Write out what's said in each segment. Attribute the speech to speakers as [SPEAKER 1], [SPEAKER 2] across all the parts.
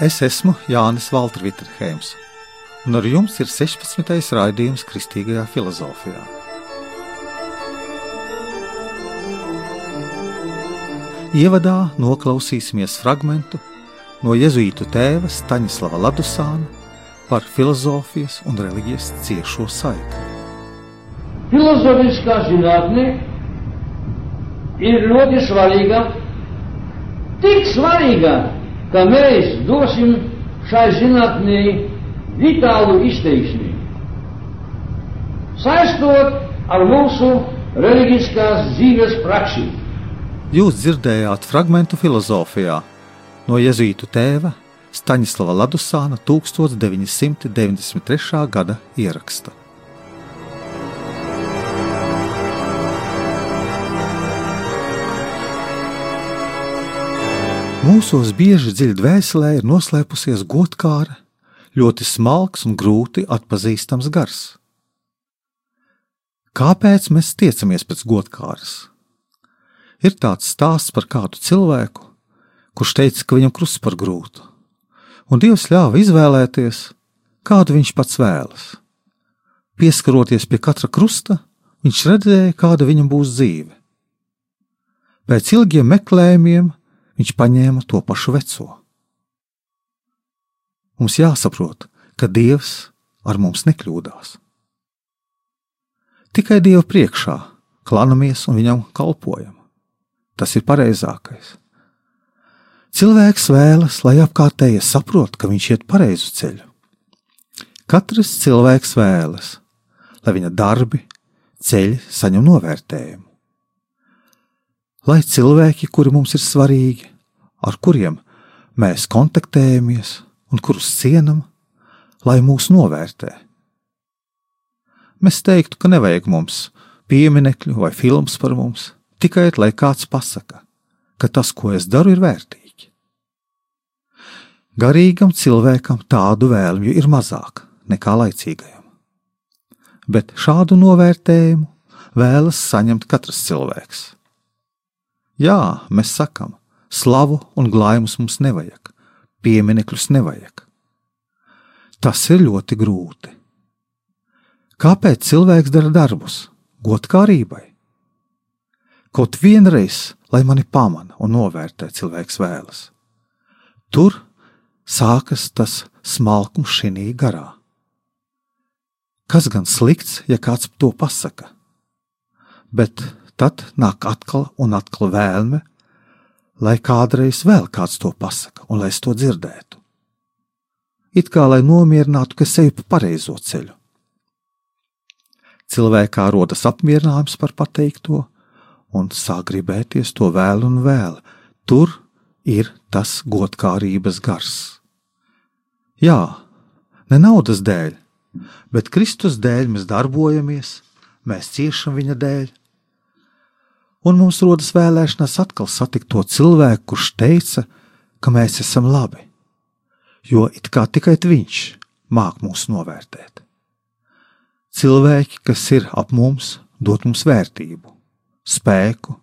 [SPEAKER 1] Es esmu Jānis Valtra Vitrheims, un ar jums ir 16. raidījums Kristīgajā filozofijā. Ievadā noklausīsimies fragment no jēzuītu tēva Staņislava Ladusāna par filozofijas un reliģijas ciešo saikni.
[SPEAKER 2] Filozofiskā zinātne ir ļoti svarīga, tik svarīga, ka mēs dosim šai zinātnē vitālu izteiksmi, saistot ar mūsu reliģiskās dzīves praksi.
[SPEAKER 1] Jūs dzirdējāt fragment filozofijā no jēzuītu tēva Staņislava Ladusāna 1993. gada ieraksta. Mūsos bieži dziļi dvēselē ir noslēpusies godkāra, ļoti smalks un grūti atpazīstams gars. Kāpēc mēs tiecamies pēc godkāras? Ir tāds stāsts par kādu cilvēku, kurš teica, ka viņam krusts par grūtu, un Dievs ļāva izvēlēties, kādu viņš pats vēlas. Pieskaroties pie katra krusta, viņš redzēja, kāda viņam būs dzīve. Pēc ilgiem meklējumiem viņš paņēma to pašu veco. Mums jāsaprot, ka Dievs ar mums nekļūdās. Tikai Dieva priekšā klānamies un viņam kalpojam. Tas ir pareizākais. Cilvēks vēlas, lai apkārtējie saprot, ka viņš iet pareizu ceļu. Katrs cilvēks vēlas, lai viņa darbi, ceļi saņem novērtējumu. Lai cilvēki, kuri mums ir svarīgi, ar kuriem mēs kontaktējamies un kurus cienam, lai mūs novērtē. Mēs teiktu, ka nevajag mums pieminekļu vai filmas par mums, tikai lai kāds pasaka, ka tas, ko es daru, ir vērtīgi. Garīgam cilvēkam tādu vēlmju ir mazāk nekā laicīgajam, bet šādu novērtējumu vēlas saņemt katrs cilvēks. Jā, mēs sakam, slavu un glājumus mums nevajag, pieminekļus nevajag. Tas ir ļoti grūti. Kāpēc cilvēks dara darbus? Godkārībai. Kaut vienreiz, lai mani pamana un novērtē, cilvēks vēlas. Tur sākas tas smalkums šī garā. Kas gan slikts, ja kāds to pasaka? Bet tad nāk atkal un atkal vēlme, lai kādreiz vēl kāds to pasaka un lai es to dzirdētu. It kā lai nomierinātu, ka sevi pa pareizo ceļu. Cilvēkā rodas apmierinājums par pateikto, un sāk gribēties to vēl un vēl. Tur ir tas godkārības gars. Jā, ne naudas dēļ, bet Kristus dēļ mēs darbojamies, mēs ciešam viņa dēļ. Un mums rodas vēlēšanās atkal satikt to cilvēku, kurš teica, ka mēs esam labi, jo it kā tikai viņš māk mūs novērtēt. Cilvēki, kas ir ap mums, dod mums vērtību, spēku,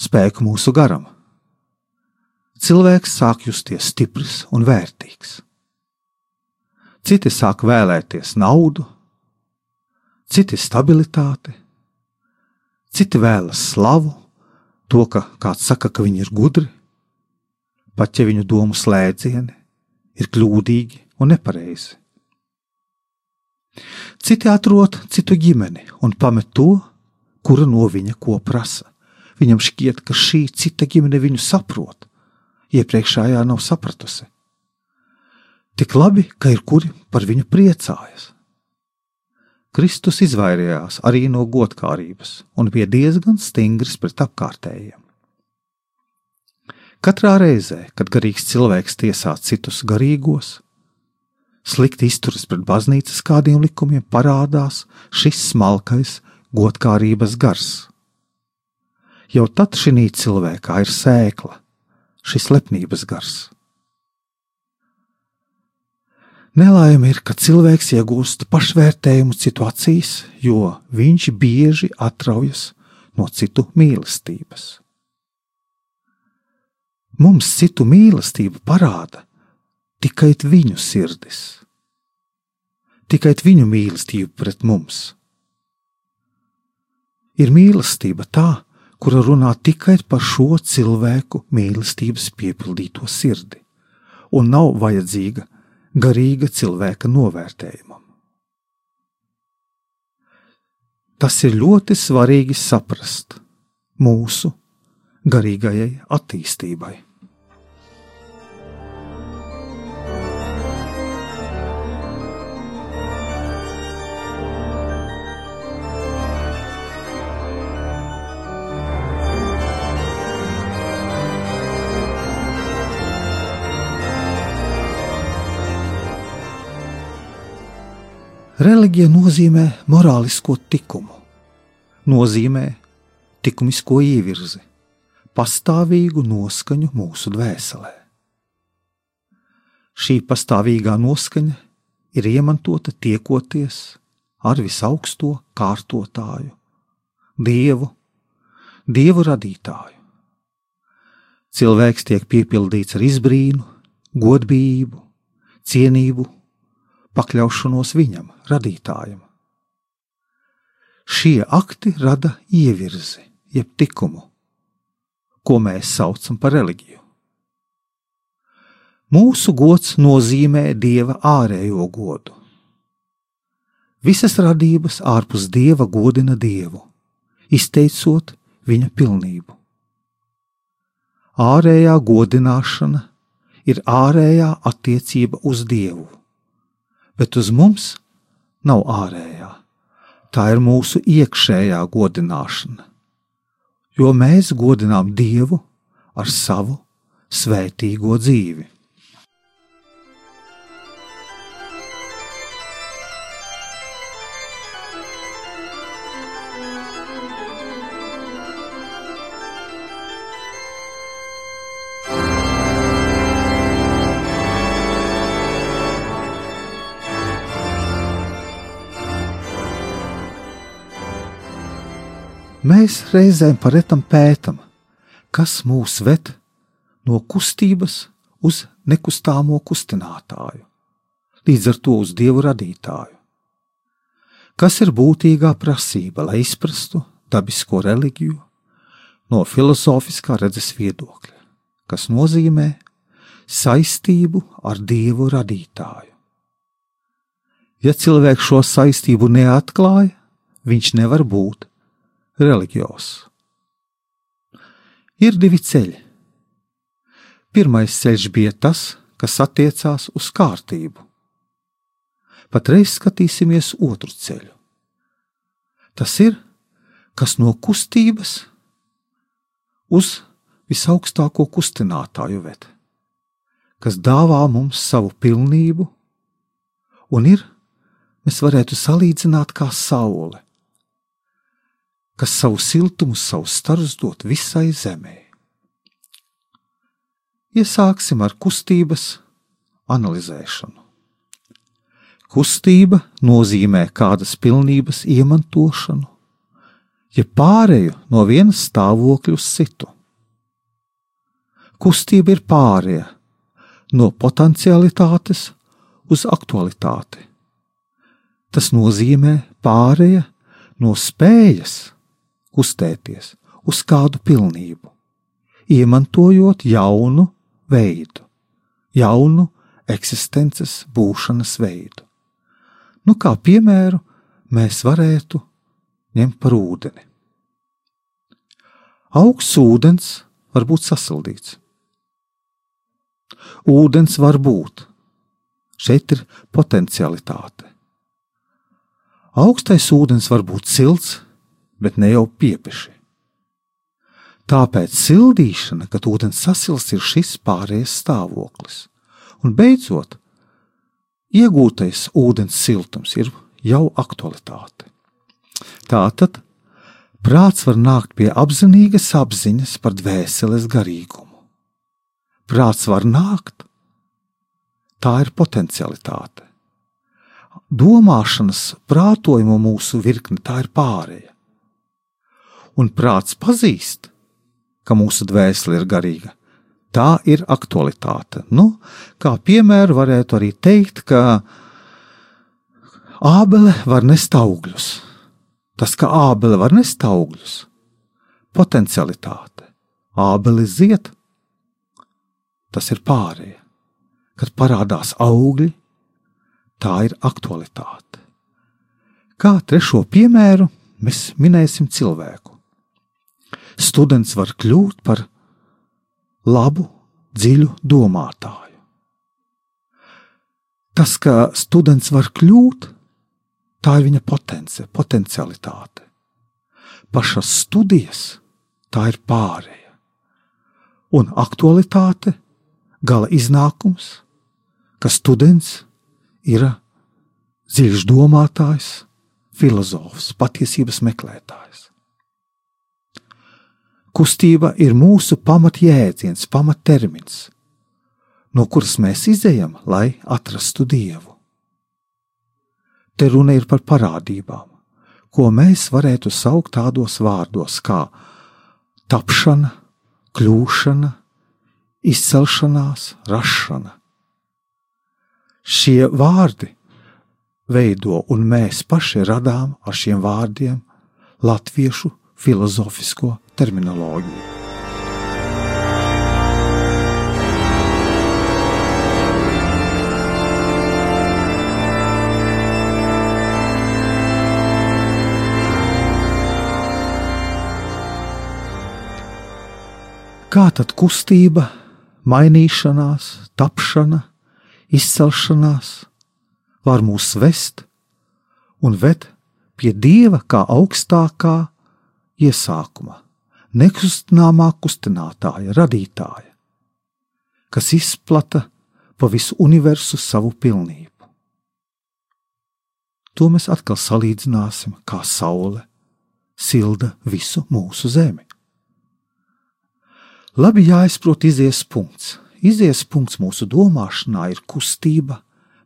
[SPEAKER 1] spēku mūsu garam. Cilvēks sāk justies stiprs un vērtīgs. Citi sāk vēlēties naudu, citi stabilitāti, citi vēlas slavu, to, ka kāds saka, ka viņi ir gudri, pat ja viņu domu slēdzieni ir kļūdīgi un nepareizi. Citi atrod citu ģimeni un pamet to, kura no viņa ko prasa. Viņam šķiet, ka šī cita ģimene viņu saprot, iepriekšējā nav sapratusi. Tik labi, ka ir kuri par viņu priecājas. Kristus izvairījās arī no godkārības un bija diezgan stingrs pret apkārtējiem. Katrā reizē, kad garīgs cilvēks tiesā citus garīgos, slikti izturas pret baznīcas kādiem likumiem, parādās šis smalkais godkārības gars. Jau tad šī cilvēkā ir sēkla, šis lepnības gars. Nelaime ir, ka cilvēks iegūst pašvērtējumu citu acīs, jo viņš bieži atraujas no citu mīlestības. Mums citu mīlestība parāda tikai viņu sirdis, tikai viņu mīlestība pret mums. Ir mīlestība tā, kura runā tikai par šo cilvēku mīlestības piepildīto sirdi, un nav vajadzīga garīga cilvēka novērtējumam. Tas ir ļoti svarīgi saprast mūsu garīgajai attīstībai. Reliģija nozīmē morālisko likumu, nozīmē likumisko ievirzi, pastāvīgu noskaņu mūsu dvēselē. Šī pastāvīgā noskaņa ir iemantota tiekoties ar visaugsto kārtotāju, Dievu, Dievu radītāju. Cilvēks tiek piepildīts ar izbrīnu, godbijību, cienību pakļaušanos viņam, radītājam. Šie akti rada ievirzi, jeb likumu, ko mēs saucam par reliģiju. Mūsu gods nozīmē dieva ārējo godu. Visas radības ārpus dieva godina dievu, izteicot viņa pilnību. Ārējā godināšana ir ārējā attiecība uz dievu bet uz mums nav ārējā. Tā ir mūsu iekšējā godināšana, jo mēs godinām Dievu ar savu svētīgo dzīvi. Mēs reizēm par retam pētam, kas mūs ved no kustības uz nekustāmo kustinātāju, līdz ar to uz dievu radītāju. Kas ir būtīgā prasība, lai izprastu dabisko reliģiju no filozofiskā redzes viedokļa, kas nozīmē saistību ar dievu radītāju. Ja cilvēks šo saistību neatklāja, viņš nevar būt reliģijos. Ir divi ceļi. Pirmais ceļš bija tas, kas attiecās uz kārtību. Patreiz skatīsimies otru ceļu. Tas ir, kas no kustības uz visaugstāko kustinātāju ved, kas dāvā mums savu pilnību, un ir, mēs varētu salīdzināt kā saule, kas savu siltumu, savu starus dot visai zemē. Iesāksim ar kustības analizēšanu. Kustība nozīmē kādas pilnības iemantošanu, ja pārēju no vienas stāvokļa uz citu. Kustība ir pārēja no potencialitātes uz aktualitāti. Tas nozīmē pārēja no spējas kustēties uz kādu pilnību, iemantojot jaunu veidu, jaunu eksistences būšanas veidu. Nu, kā piemēru, mēs varētu ņemt par ūdeni. Augsts ūdens var būt sasildīts. Ūdens var būt. Šeit ir potencialitāte. Augstais ūdens var būt silts, bet ne jau piepeši. Tāpēc sildīšana, kad ūdens sasils, ir šis pārējais stāvoklis. Un beidzot, iegūtais ūdens siltums ir jau aktualitāte. Tātad prāts var nākt pie apzinīgas apziņas par dvēseles garīgumu. Prāts var nākt, tā ir potencialitāte. Domāšanas, prātojuma mūsu virkne tā ir pārēja. Un prāts pazīst, ka mūsu dvēsele ir garīga. Tā ir aktualitāte. Nu, kā piemēru varētu arī teikt, ka ābele var nest augļus. Tas, ka ābele var nest augļus, potencialitāte. Ābeli ziet, tas ir pārējais. Kad parādās augļi, tā ir aktualitāte. Kā trešo piemēru mēs minēsim cilvēku. Students var kļūt par labu, dziļu domātāju. Tas, ka students var kļūt, tā ir viņa potence, potencialitāte. Pašas studijas tā ir pārēja, un aktualitāte, gala iznākums ka students ir dziļš domātājs, filozofs, patiesības meklētājs. Kustība ir mūsu pamatjēdziens, pamattermins, no kuras mēs izējam, lai atrastu dievu. Te runa ir par parādībām, ko mēs varētu saukt tādos vārdos kā tapšana, kļūšana, izcelšanās, rašana. Šie vārdi veido, un mēs paši radām ar šiem vārdiem latviešu filozofisko terminoloģiju. Kā tad kustība, mainīšanās, tapšana, izcelšanās var mūs vest un ved pie dieva kā augstākā iesākuma, nekustināmā kustinātāja, radītāja, kas izplata pa visu universu savu pilnību. To mēs atkal salīdzināsim, kā saule silda visu mūsu zemi. Labi jāizprot izies punkts, Izies punkts mūsu domāšanā ir kustība,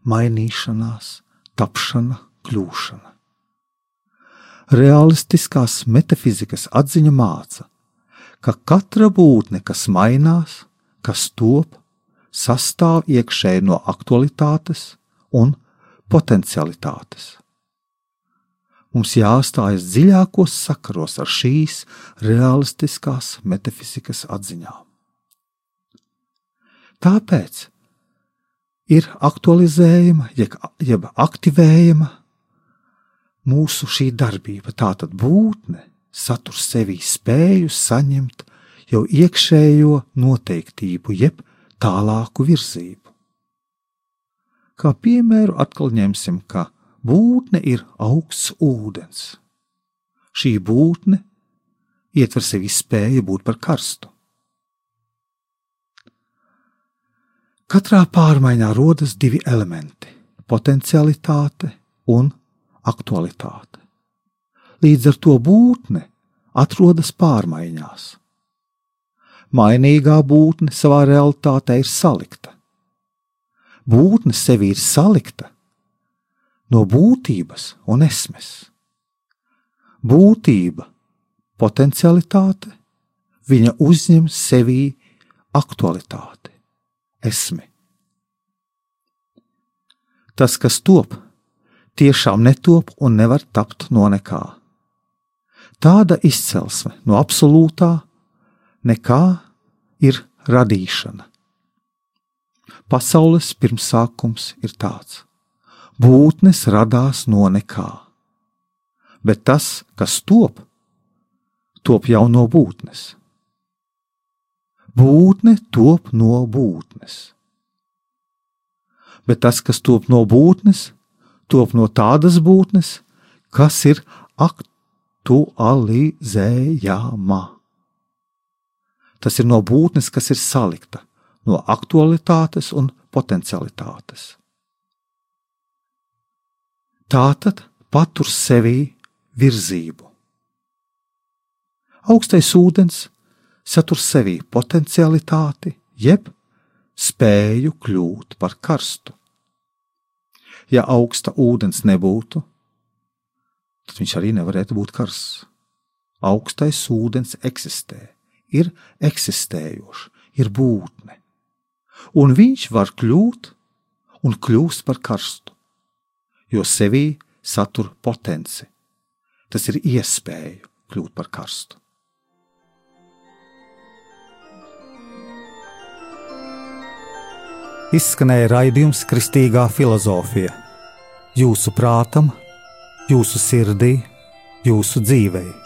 [SPEAKER 1] mainīšanās, tapšana, kļūšana. Realistiskās metafizikas atziņa māca, ka katra būtne, kas mainās, kas top, sastāv iekšēji no aktualitātes un potencialitātes. Mums jāstājas dziļākos sakaros ar šīs realistiskās metafizikas atziņām. Tāpēc ir aktualizējama, jeb aktivējama mūsu šī darbība. Tātad būtne satur sevī spēju saņemt jau iekšējo noteiktību, jeb tālāku virzību. Kā piemēru atkal ņemsim, ka būtne ir augsts ūdens. Šī būtne ietver sevi spēju būt par karstu. Katrā pārmaiņā rodas divi elementi - potencialitāte un aktualitāte. Līdz ar to būtne atrodas pārmaiņās. Mainīgā būtne savā realitātē ir salikta. Būtne sevi ir salikta no būtības un esmes. Būtība, potencialitāte, viņa uzņem sevī aktualitāti esmi. Tas, kas top, tiešām netop un nevar tapt no nekā. Tāda izcelsme no absolūtā nekā ir radīšana. Pasaules pirmsākums ir tāds: būtnes radās no nekā, bet tas, kas top, top jau no būtnes būtne top no būtnes. Bet tas, kas top no būtnes, top no tādas būtnes, kas ir aktualizējama. Tas ir no būtnes, kas ir salikta, no aktualitātes un potencialitātes. tātad patur sevī virzību. Augstais ūdens satur sevī potencialitāti, jeb spēju kļūt par karstu. Ja augsta ūdens nebūtu, tad viņš arī nevarētu būt karsts. Augstais ūdens eksistē, ir eksistējošs, ir būtne, un viņš var kļūt un kļūst par karstu, jo sevī satur potenci. Tas ir iespēja kļūt par karstu. Izskanēja raidījums Kristīgā filozofija. Jūsu prātam, jūsu sirdī, jūsu dzīvēm.